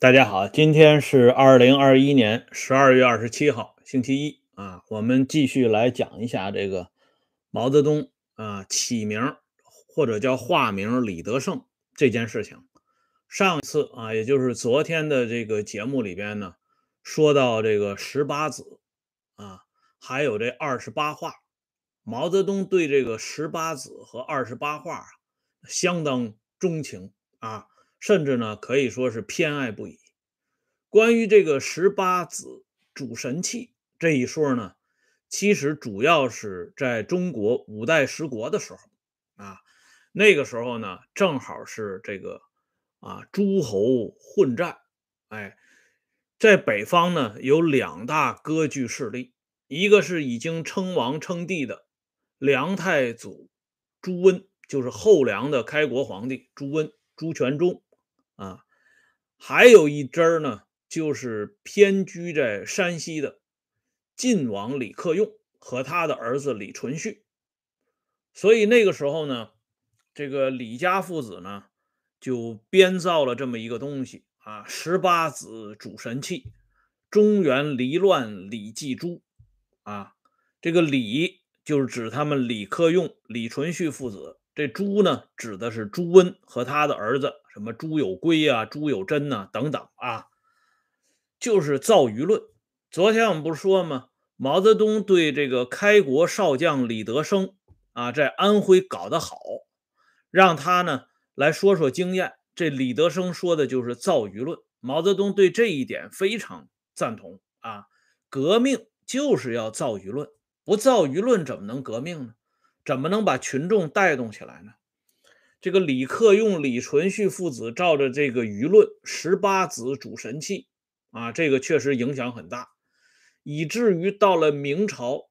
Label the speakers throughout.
Speaker 1: 大家好，今天是二零二一年十二月二十七号，星期一啊。我们继续来讲一下这个毛泽东啊起名或者叫化名李德胜这件事情。上次啊，也就是昨天的这个节目里边呢，说到这个十八子啊，还有这二十八画。毛泽东对这个十八子和二十八画相当钟情啊。甚至呢，可以说是偏爱不已。关于这个十八子主神器这一说呢，其实主要是在中国五代十国的时候啊，那个时候呢，正好是这个啊诸侯混战。哎，在北方呢，有两大割据势力，一个是已经称王称帝的梁太祖朱温，就是后梁的开国皇帝朱温，朱全忠。啊，还有一支儿呢，就是偏居在山西的晋王李克用和他的儿子李存勖。所以那个时候呢，这个李家父子呢，就编造了这么一个东西啊，十八子主神器，中原离乱李继朱啊，这个李就是指他们李克用、李存勖父子。这朱呢，指的是朱温和他的儿子，什么朱有圭啊、朱有贞呐等等啊，就是造舆论。昨天我们不是说吗？毛泽东对这个开国少将李德生啊，在安徽搞得好，让他呢来说说经验。这李德生说的就是造舆论，毛泽东对这一点非常赞同啊。革命就是要造舆论，不造舆论怎么能革命呢？怎么能把群众带动起来呢？这个李克用、李存勖父子照着这个舆论，十八子主神器啊，这个确实影响很大，以至于到了明朝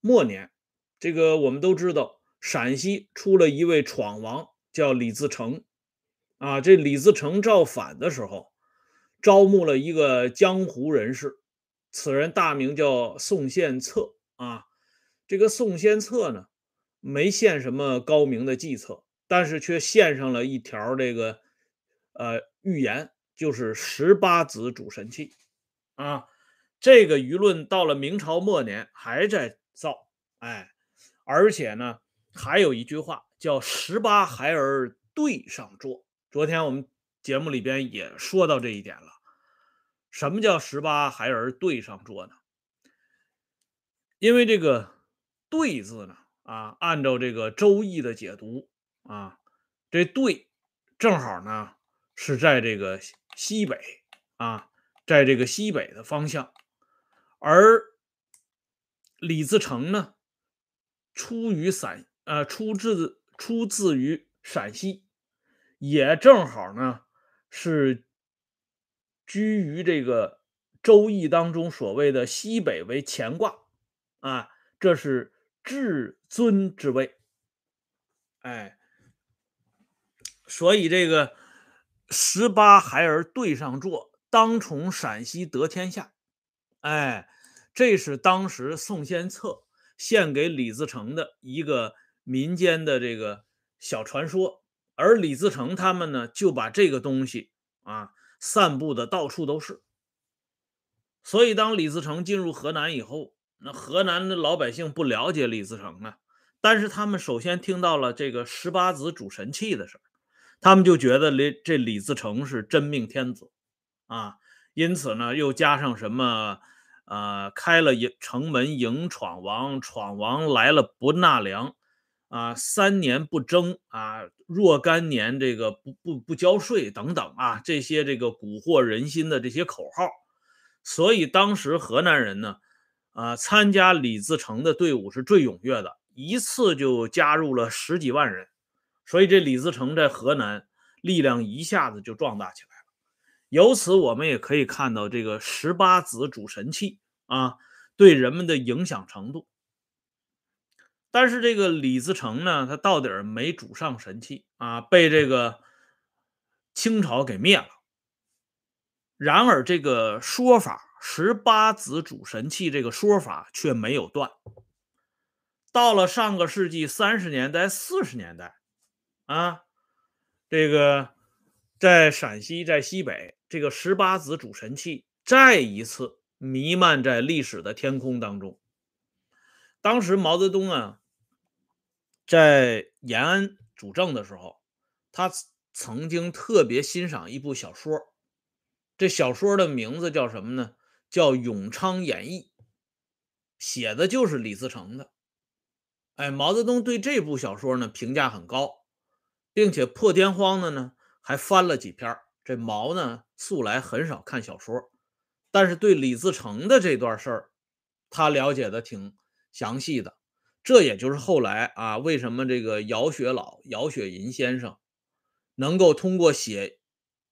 Speaker 1: 末年，这个我们都知道，陕西出了一位闯王，叫李自成啊。这李自成造反的时候，招募了一个江湖人士，此人大名叫宋献策啊。这个宋献策呢？没献什么高明的计策，但是却献上了一条这个呃预言，就是十八子主神器啊。这个舆论到了明朝末年还在造，哎，而且呢还有一句话叫“十八孩儿对上桌”。昨天我们节目里边也说到这一点了。什么叫“十八孩儿对上桌”呢？因为这个“对”字呢。啊，按照这个《周易》的解读啊，这对正好呢是在这个西北啊，在这个西北的方向，而李自成呢出于陕呃出自出自于陕西，也正好呢是居于这个《周易》当中所谓的西北为乾卦啊，这是。至尊之位，哎，所以这个十八孩儿对上坐，当从陕西得天下，哎，这是当时宋献策献给李自成的一个民间的这个小传说，而李自成他们呢，就把这个东西啊散布的到处都是。所以当李自成进入河南以后，那河南的老百姓不了解李自成啊，但是他们首先听到了这个十八子主神器的事儿，他们就觉得李这李自成是真命天子啊，因此呢，又加上什么呃，开了营城门迎闯王，闯王来了不纳粮啊，三年不征啊，若干年这个不不不交税等等啊，这些这个蛊惑人心的这些口号，所以当时河南人呢。啊，参加李自成的队伍是最踊跃的，一次就加入了十几万人，所以这李自成在河南力量一下子就壮大起来了。由此我们也可以看到这个十八子主神器啊对人们的影响程度。但是这个李自成呢，他到底没主上神器啊，被这个清朝给灭了。然而这个说法。十八子主神器这个说法却没有断。到了上个世纪三十年代、四十年代，啊，这个在陕西、在西北这。个十八子主神器再一次弥漫在历史的天空当中。当时毛泽东啊，在延安主政的时候，他曾经特别欣赏一部小说，这小说的名字叫什么呢？叫《永昌演义》，写的就是李自成的。哎，毛泽东对这部小说呢评价很高，并且破天荒的呢还翻了几篇。这毛呢素来很少看小说，但是对李自成的这段事儿，他了解的挺详细的。这也就是后来啊，为什么这个姚雪老、姚雪银先生能够通过写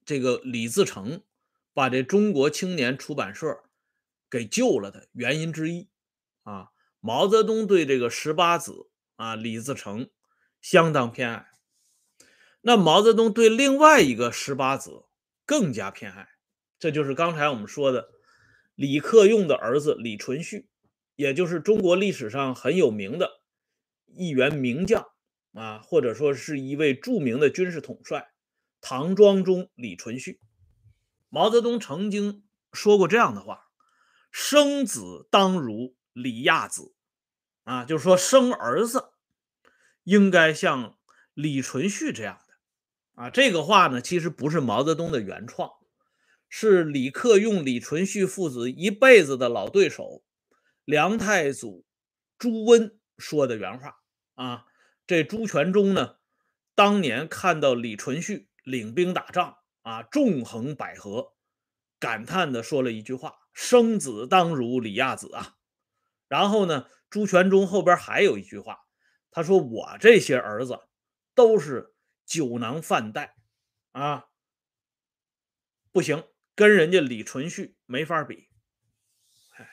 Speaker 1: 这个李自成，把这中国青年出版社给救了的原因之一啊。毛泽东对这个十八子啊，李自成相当偏爱。那毛泽东对另外一个十八子更加偏爱，这就是刚才我们说的李克用的儿子李存勖，也就是中国历史上很有名的一员名将啊，或者说是一位著名的军事统帅唐庄宗李存勖。毛泽东曾经说过这样的话：“生子当如李亚子。”啊，就是说生儿子应该像李存勖这样啊。这个话呢，其实不是毛泽东的原创，是李克用、李存勖父子一辈子的老对手梁太祖朱温说的原话啊。这朱全忠呢，当年看到李存勖领兵打仗啊，纵横捭阖，感叹的说了一句话：“生子当如李亚子啊。”然后呢？朱全忠后边还有一句话，他说：“我这些儿子都是酒囊饭袋啊，不行，跟人家李存勖没法比。”哎，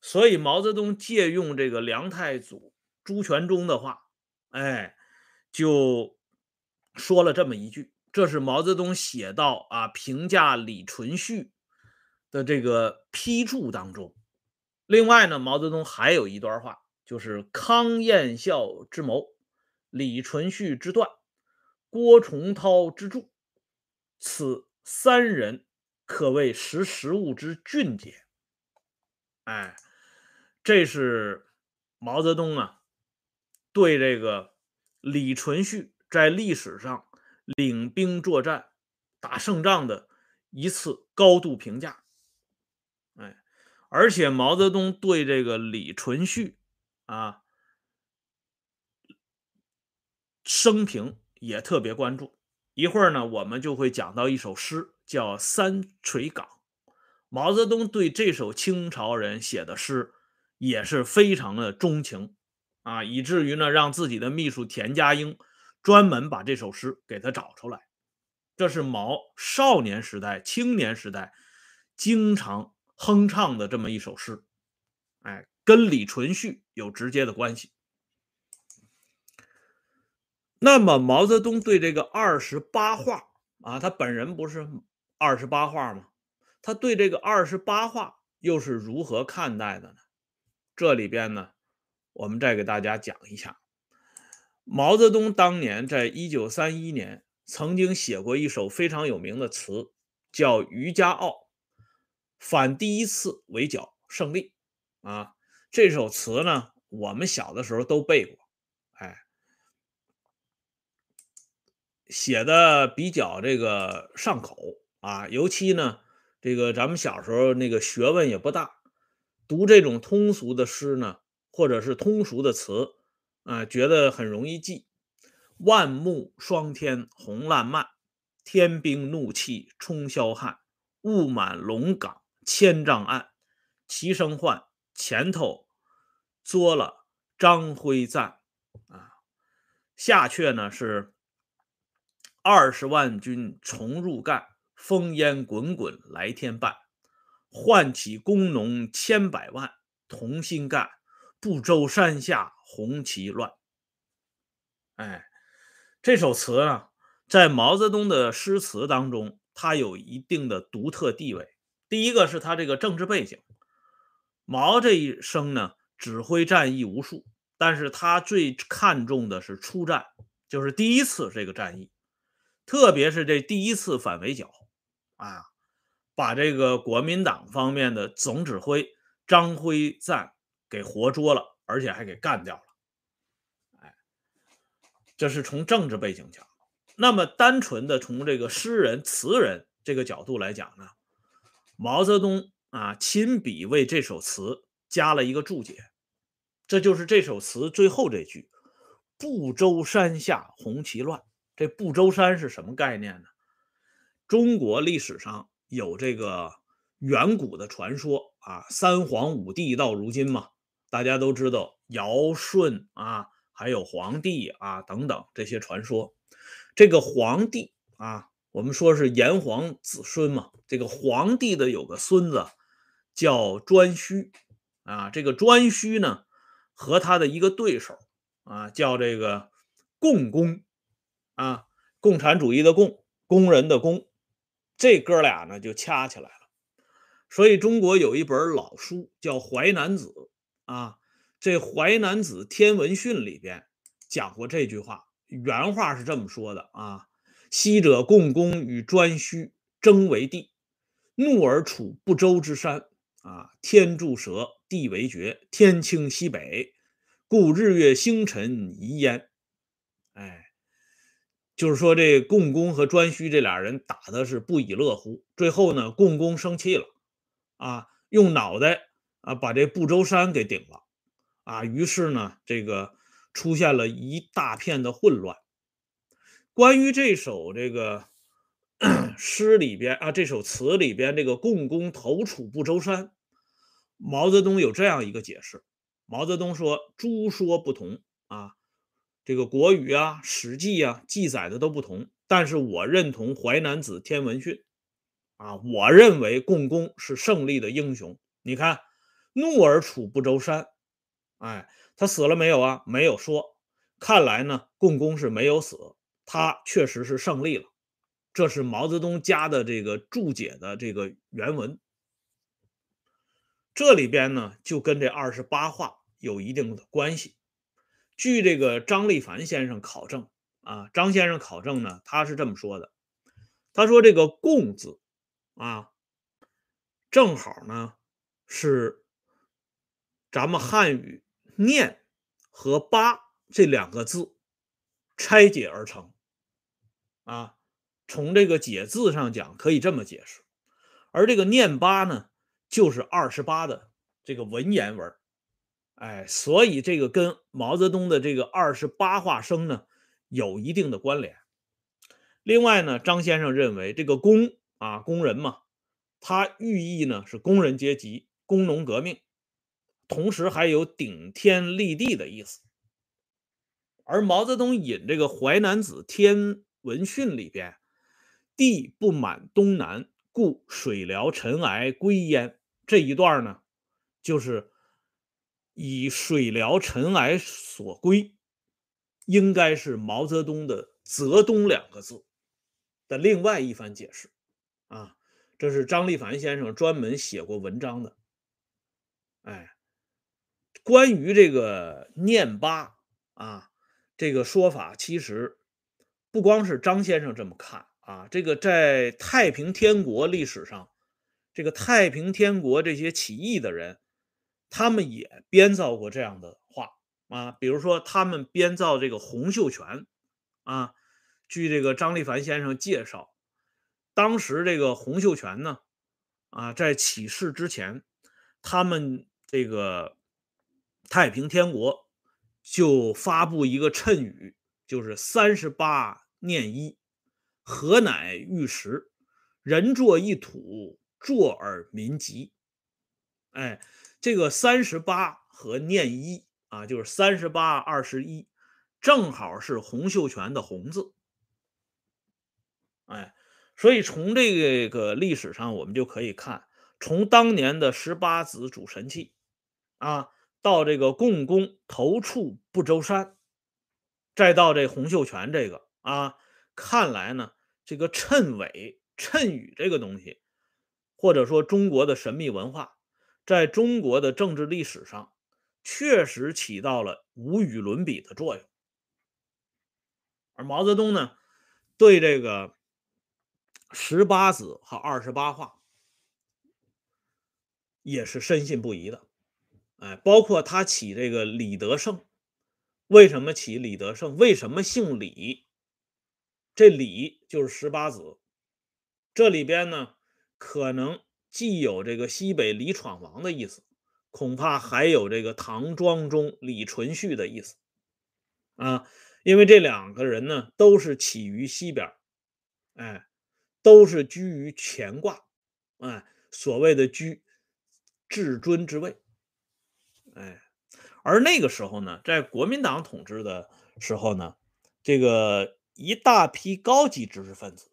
Speaker 1: 所以毛泽东借用这个梁太祖朱全忠的话，哎，就说了这么一句。这是毛泽东写到啊评价李存勖的这个批注当中。另外呢，毛泽东还有一段话，就是康彦孝之谋，李存勖之断，郭崇韬之助，此三人可谓识时务之俊杰。哎，这是毛泽东啊对这个李存勖在历史上领兵作战、打胜仗的一次高度评价。哎而且毛泽东对这个李存勖啊生平也特别关注。一会儿呢，我们就会讲到一首诗，叫《三垂岗》。毛泽东对这首清朝人写的诗也是非常的钟情啊，以至于呢，让自己的秘书田家英专门把这首诗给他找出来。这是毛少年时代、青年时代经常。哼唱的这么一首诗，哎，跟李存勖有直接的关系。那么毛泽东对这个二十八画啊，他本人不是二十八画吗？他对这个二十八画又是如何看待的呢？这里边呢，我们再给大家讲一下。毛泽东当年在一九三一年曾经写过一首非常有名的词，叫《渔家傲》。反第一次围剿胜利啊！这首词呢，我们小的时候都背过，哎，写的比较这个上口啊。尤其呢，这个咱们小时候那个学问也不大，读这种通俗的诗呢，或者是通俗的词啊，觉得很容易记。万木霜天红烂漫，天兵怒气冲霄汉，雾满龙岗。千丈暗，齐声唤，前头作了张辉赞啊。下阙呢是二十万军重入赣，烽烟滚滚来天半，唤起工农千百万，同心干，不周山下红旗乱。哎，这首词呢，在毛泽东的诗词当中，它有一定的独特地位。第一个是他这个政治背景，毛这一生呢指挥战役无数，但是他最看重的是出战，就是第一次这个战役，特别是这第一次反围剿，啊，把这个国民党方面的总指挥张辉瓒给活捉了，而且还给干掉了。哎，这是从政治背景讲。那么单纯的从这个诗人词人这个角度来讲呢，毛泽东啊亲笔为这首词加了一个注解，这就是这首词最后这句“不周山下红旗乱”。这不周山是什么概念呢？中国历史上有这个远古的传说啊，三皇五帝到如今嘛，大家都知道尧舜啊，还有黄帝啊等等这些传说。这个皇帝啊，我们说是炎黄子孙嘛。这个皇帝的有个孙子叫颛顼啊。这个颛顼呢，和他的一个对手啊，叫这个共工啊，共产主义的共，工人的工，这哥俩呢就掐起来了。所以中国有一本老书叫《淮南子》啊，这《淮南子·天文训》里边讲过这句话。原话是这么说的啊：“昔者共工与颛顼争为帝，怒而处不周之山啊。天柱蛇，地为绝，天倾西北，故日月星辰移焉。”就是说这共工和颛顼这俩人打的是不亦乐乎。最后呢，共工生气了啊，用脑袋啊把这不周山给顶了啊。于是呢，这个。出现了一大片的混乱。关于这首这个 诗里边啊，这首词里边这个“共工投楚不周山”，毛泽东有这样一个解释。毛泽东说：“诸说不同啊，这个《国语》啊、《史记》啊记载的都不同，但是我认同《淮南子·天文训》啊，我认为共工是胜利的英雄。你看，怒而楚不周山，哎。”他死了没有啊？没有说。看来呢，共工是没有死，他确实是胜利了。这是毛泽东加的这个注解的这个原文。这里边呢，就跟这二十八话有一定的关系。据这个张立凡先生考证啊，张先生考证呢，他是这么说的：他说这个“共”字啊，正好呢是咱们汉语。念和八这两个字拆解而成啊，从这个解字上讲可以这么解释，而这个念八呢，就是二十八的这个文言文，哎，所以这个跟毛泽东的这个二十八话生呢有一定的关联。另外呢，张先生认为这个工啊，工人嘛，它寓意呢是工人阶级，工农革命。同时还有顶天立地的意思，而毛泽东引这个《淮南子·天文训》里边“地不满东南，故水潦尘埃归焉”这一段呢，就是以水疗尘埃所归，应该是毛泽东的“泽东”两个字的另外一番解释啊。这是张立凡先生专门写过文章的，哎。关于这个念八啊，这个说法其实不光是张先生这么看啊，这个在太平天国历史上，这个太平天国这些起义的人，他们也编造过这样的话啊，比如说他们编造这个洪秀全啊，据这个张立凡先生介绍，当时这个洪秀全呢啊，在起事之前，他们这个。太平天国就发布一个谶语，就是三十八念一，何乃玉石，人作一土，作而民吉。哎，这个三十八和念一啊，就是三十八二十一，正好是洪秀全的洪字。哎，所以从这个历史上，我们就可以看，从当年的十八子主神器啊。到这个共工投处不周山，再到这洪秀全这个啊，看来呢，这个谶纬、谶语这个东西，或者说中国的神秘文化，在中国的政治历史上，确实起到了无与伦比的作用。而毛泽东呢，对这个十八子和二十八画也是深信不疑的。哎，包括他起这个李德胜，为什么起李德胜？为什么姓李？这李就是十八子，这里边呢，可能既有这个西北李闯王的意思，恐怕还有这个唐庄中李存勖的意思啊。因为这两个人呢，都是起于西边，哎，都是居于乾卦，哎，所谓的居至尊之位，哎，而那个时候呢，在国民党统治的时候呢，这个。一大批高级知识分子，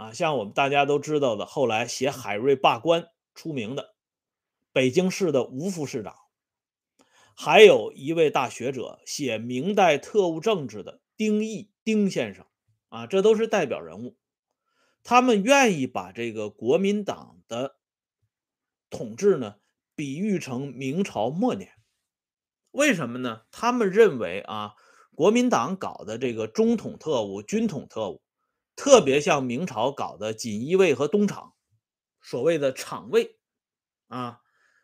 Speaker 1: 啊，像我们大家都知道的，后来写海瑞罢官出名的北京市的吴副市长，还有一位大学者写明代特务政治的丁义丁先生，啊，这都是代表人物。他们愿意把这个国民党的统治呢，比喻成明朝末年，为什么呢？他们认为啊。国民党搞的这个中统特务、军统特务，特别像明朝搞的锦衣卫和东厂，所谓的厂卫啊，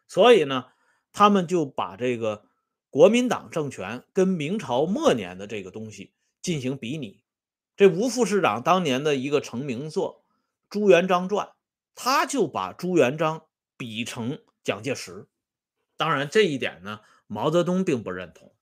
Speaker 1: 所以呢，他们就把这个国民党政权跟明朝末年的这个东西进行比拟。这吴副市长当年的一个成名作《朱元璋传》，他就把朱元璋比成蒋介石。当然，这一点呢，毛泽东并不认同。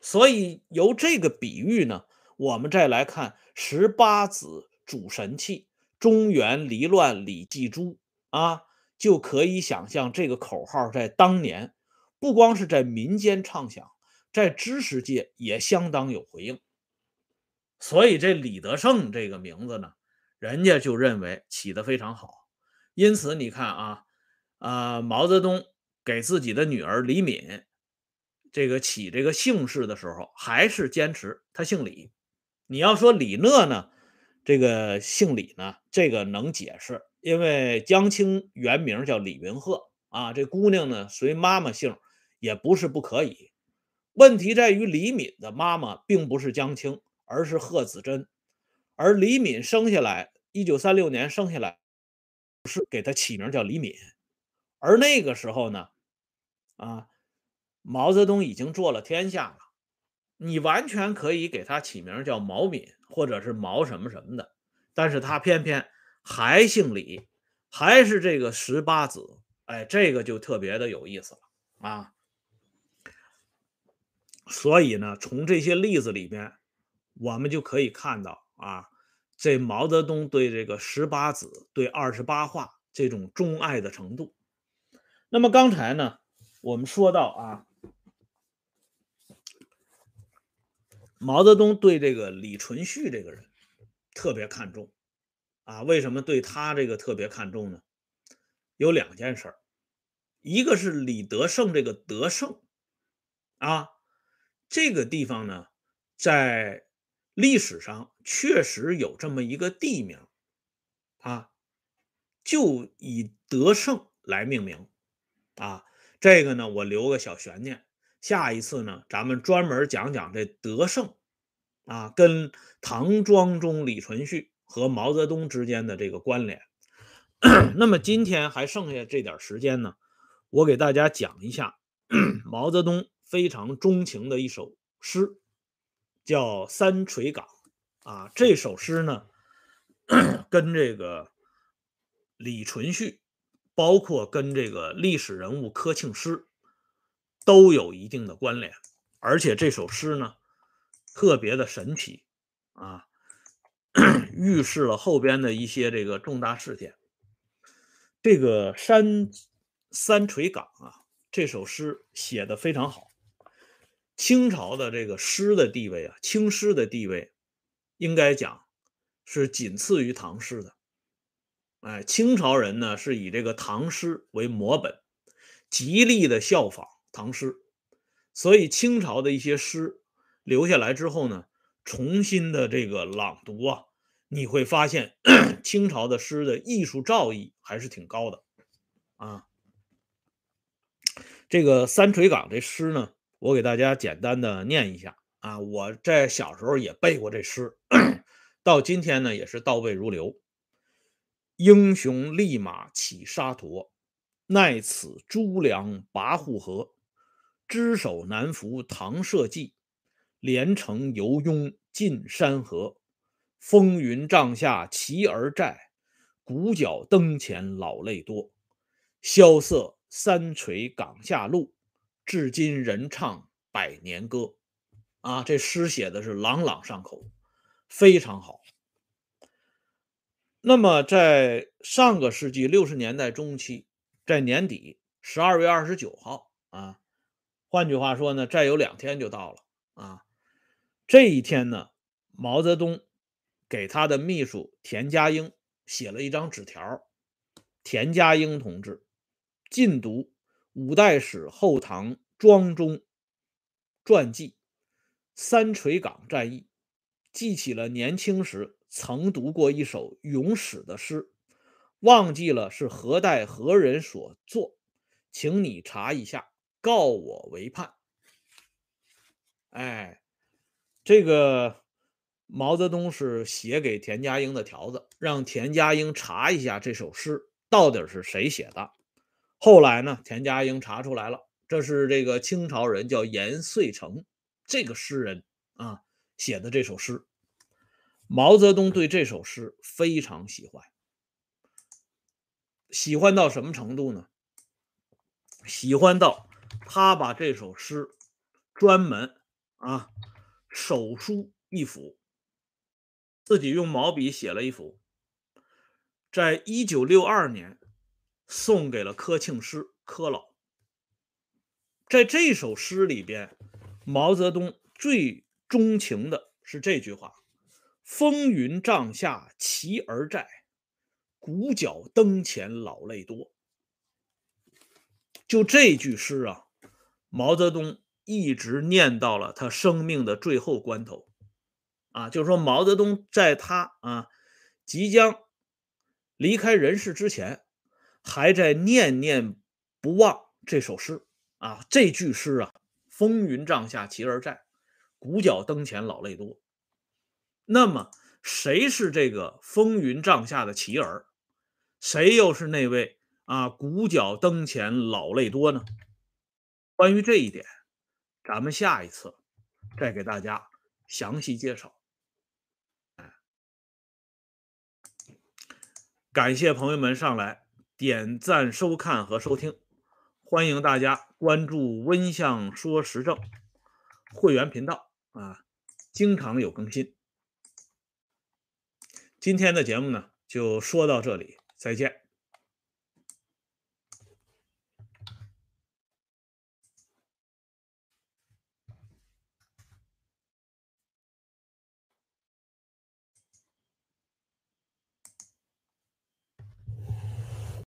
Speaker 1: 所以由这个比喻呢，我们再来看十八子主神器中原离乱李继珠啊，就可以想象这个口号在当年不光是在民间唱响，在知识界也相当有回应。所以这李德胜这个名字呢，人家就认为起得非常好。因此你看啊，啊毛泽东给自己的女儿李敏。这个起这个姓氏的时候，还是坚持他姓李。你要说李讷呢，这个姓李呢，这个能解释，因为江青原名叫李云鹤啊，这姑娘呢随妈妈姓也不是不可以。问题在于李敏的妈妈并不是江青，而是贺子珍，而李敏生下来，一九三六年生下来，是给他起名叫李敏，而那个时候呢，啊。毛泽东已经做了天下了，你完全可以给他起名叫毛敏，或者是毛什么什么的，但是他偏偏还姓李，还是这个十八子，哎，这个就特别的有意思了啊。所以呢，从这些例子里边，我们就可以看到啊，这毛泽东对这个十八子、对二十八画这种钟爱的程度。那么刚才呢，我们说到啊。毛泽东对这个李存勖这个人特别看重啊？为什么对他这个特别看重呢？有两件事儿，一个是李德胜这个德胜啊，这个地方呢，在历史上确实有这么一个地名啊，就以德胜来命名啊。这个呢，我留个小悬念。下一次呢，咱们专门讲讲这德胜啊，跟唐庄中李存勖和毛泽东之间的这个关联。那么今天还剩下这点时间呢，我给大家讲一下 毛泽东非常钟情的一首诗，叫《三垂岗》啊。这首诗呢，跟这个李存勖，包括跟这个历史人物柯庆施。都有一定的关联，而且这首诗呢，特别的神奇啊，预示了后边的一些这个重大事件。这个山三垂岗啊，这首诗写的非常好。清朝的这个诗的地位啊，清诗的地位，应该讲是仅次于唐诗的。哎，清朝人呢是以这个唐诗为模本，极力的效仿。唐诗，所以清朝的一些诗留下来之后呢，重新的这个朗读啊，你会发现 清朝的诗的艺术造诣还是挺高的啊。这个三垂岗这诗呢，我给大家简单的念一下啊。我在小时候也背过这诗，到今天呢也是倒背如流。英雄立马起沙陀。奈此朱梁跋扈河，只手难扶唐社稷。连城犹拥尽山河，风云帐下齐儿寨，鼓角灯前老泪多。萧瑟三垂岗下路，至今人唱百年歌。啊，这诗写的是朗朗上口，非常好。那么，在上个世纪六十年代中期，在年底十二月二十九号啊，换句话说呢，再有两天就到了啊。这一天呢，毛泽东给他的秘书田家英写了一张纸条。田家英同志禁读五代史后唐庄中传记《三垂岗战役》，记起了年轻时曾读过一首咏史的诗，忘记了是何代何人所作，请你查一下，告我为盼。哎。这个毛泽东是写给田家英的条子，让田家英查一下这首诗到底是谁写的。后来呢，田家英查出来了，这是这个清朝人叫严遂成这个诗人啊写的这首诗。毛泽东对这首诗非常喜欢，喜欢到什么程度呢？喜欢到他把这首诗专门啊。手书一幅，自己用毛笔写了一幅，在一九六二年送给了柯庆施柯老。在这首诗里边，毛泽东最钟情的是这句话：“风云帐下齐儿寨，鼓角灯前老泪多。”就这句诗啊，毛泽东。一直念到了他生命的最后关头，啊，就是说毛泽东在他啊即将离开人世之前，还在念念不忘这首诗啊，这句诗啊，“风云帐下齐儿寨，鼓角灯前老泪多。”那么，谁是这个风云帐下的齐儿？谁又是那位啊鼓角灯前老泪多呢？关于这一点。咱们下一次再给大家详细介绍。感谢朋友们上来点赞、收看和收听，欢迎大家关注“温相说时政”会员频道啊，经常有更新。今天的节目呢，就说到这里，再见。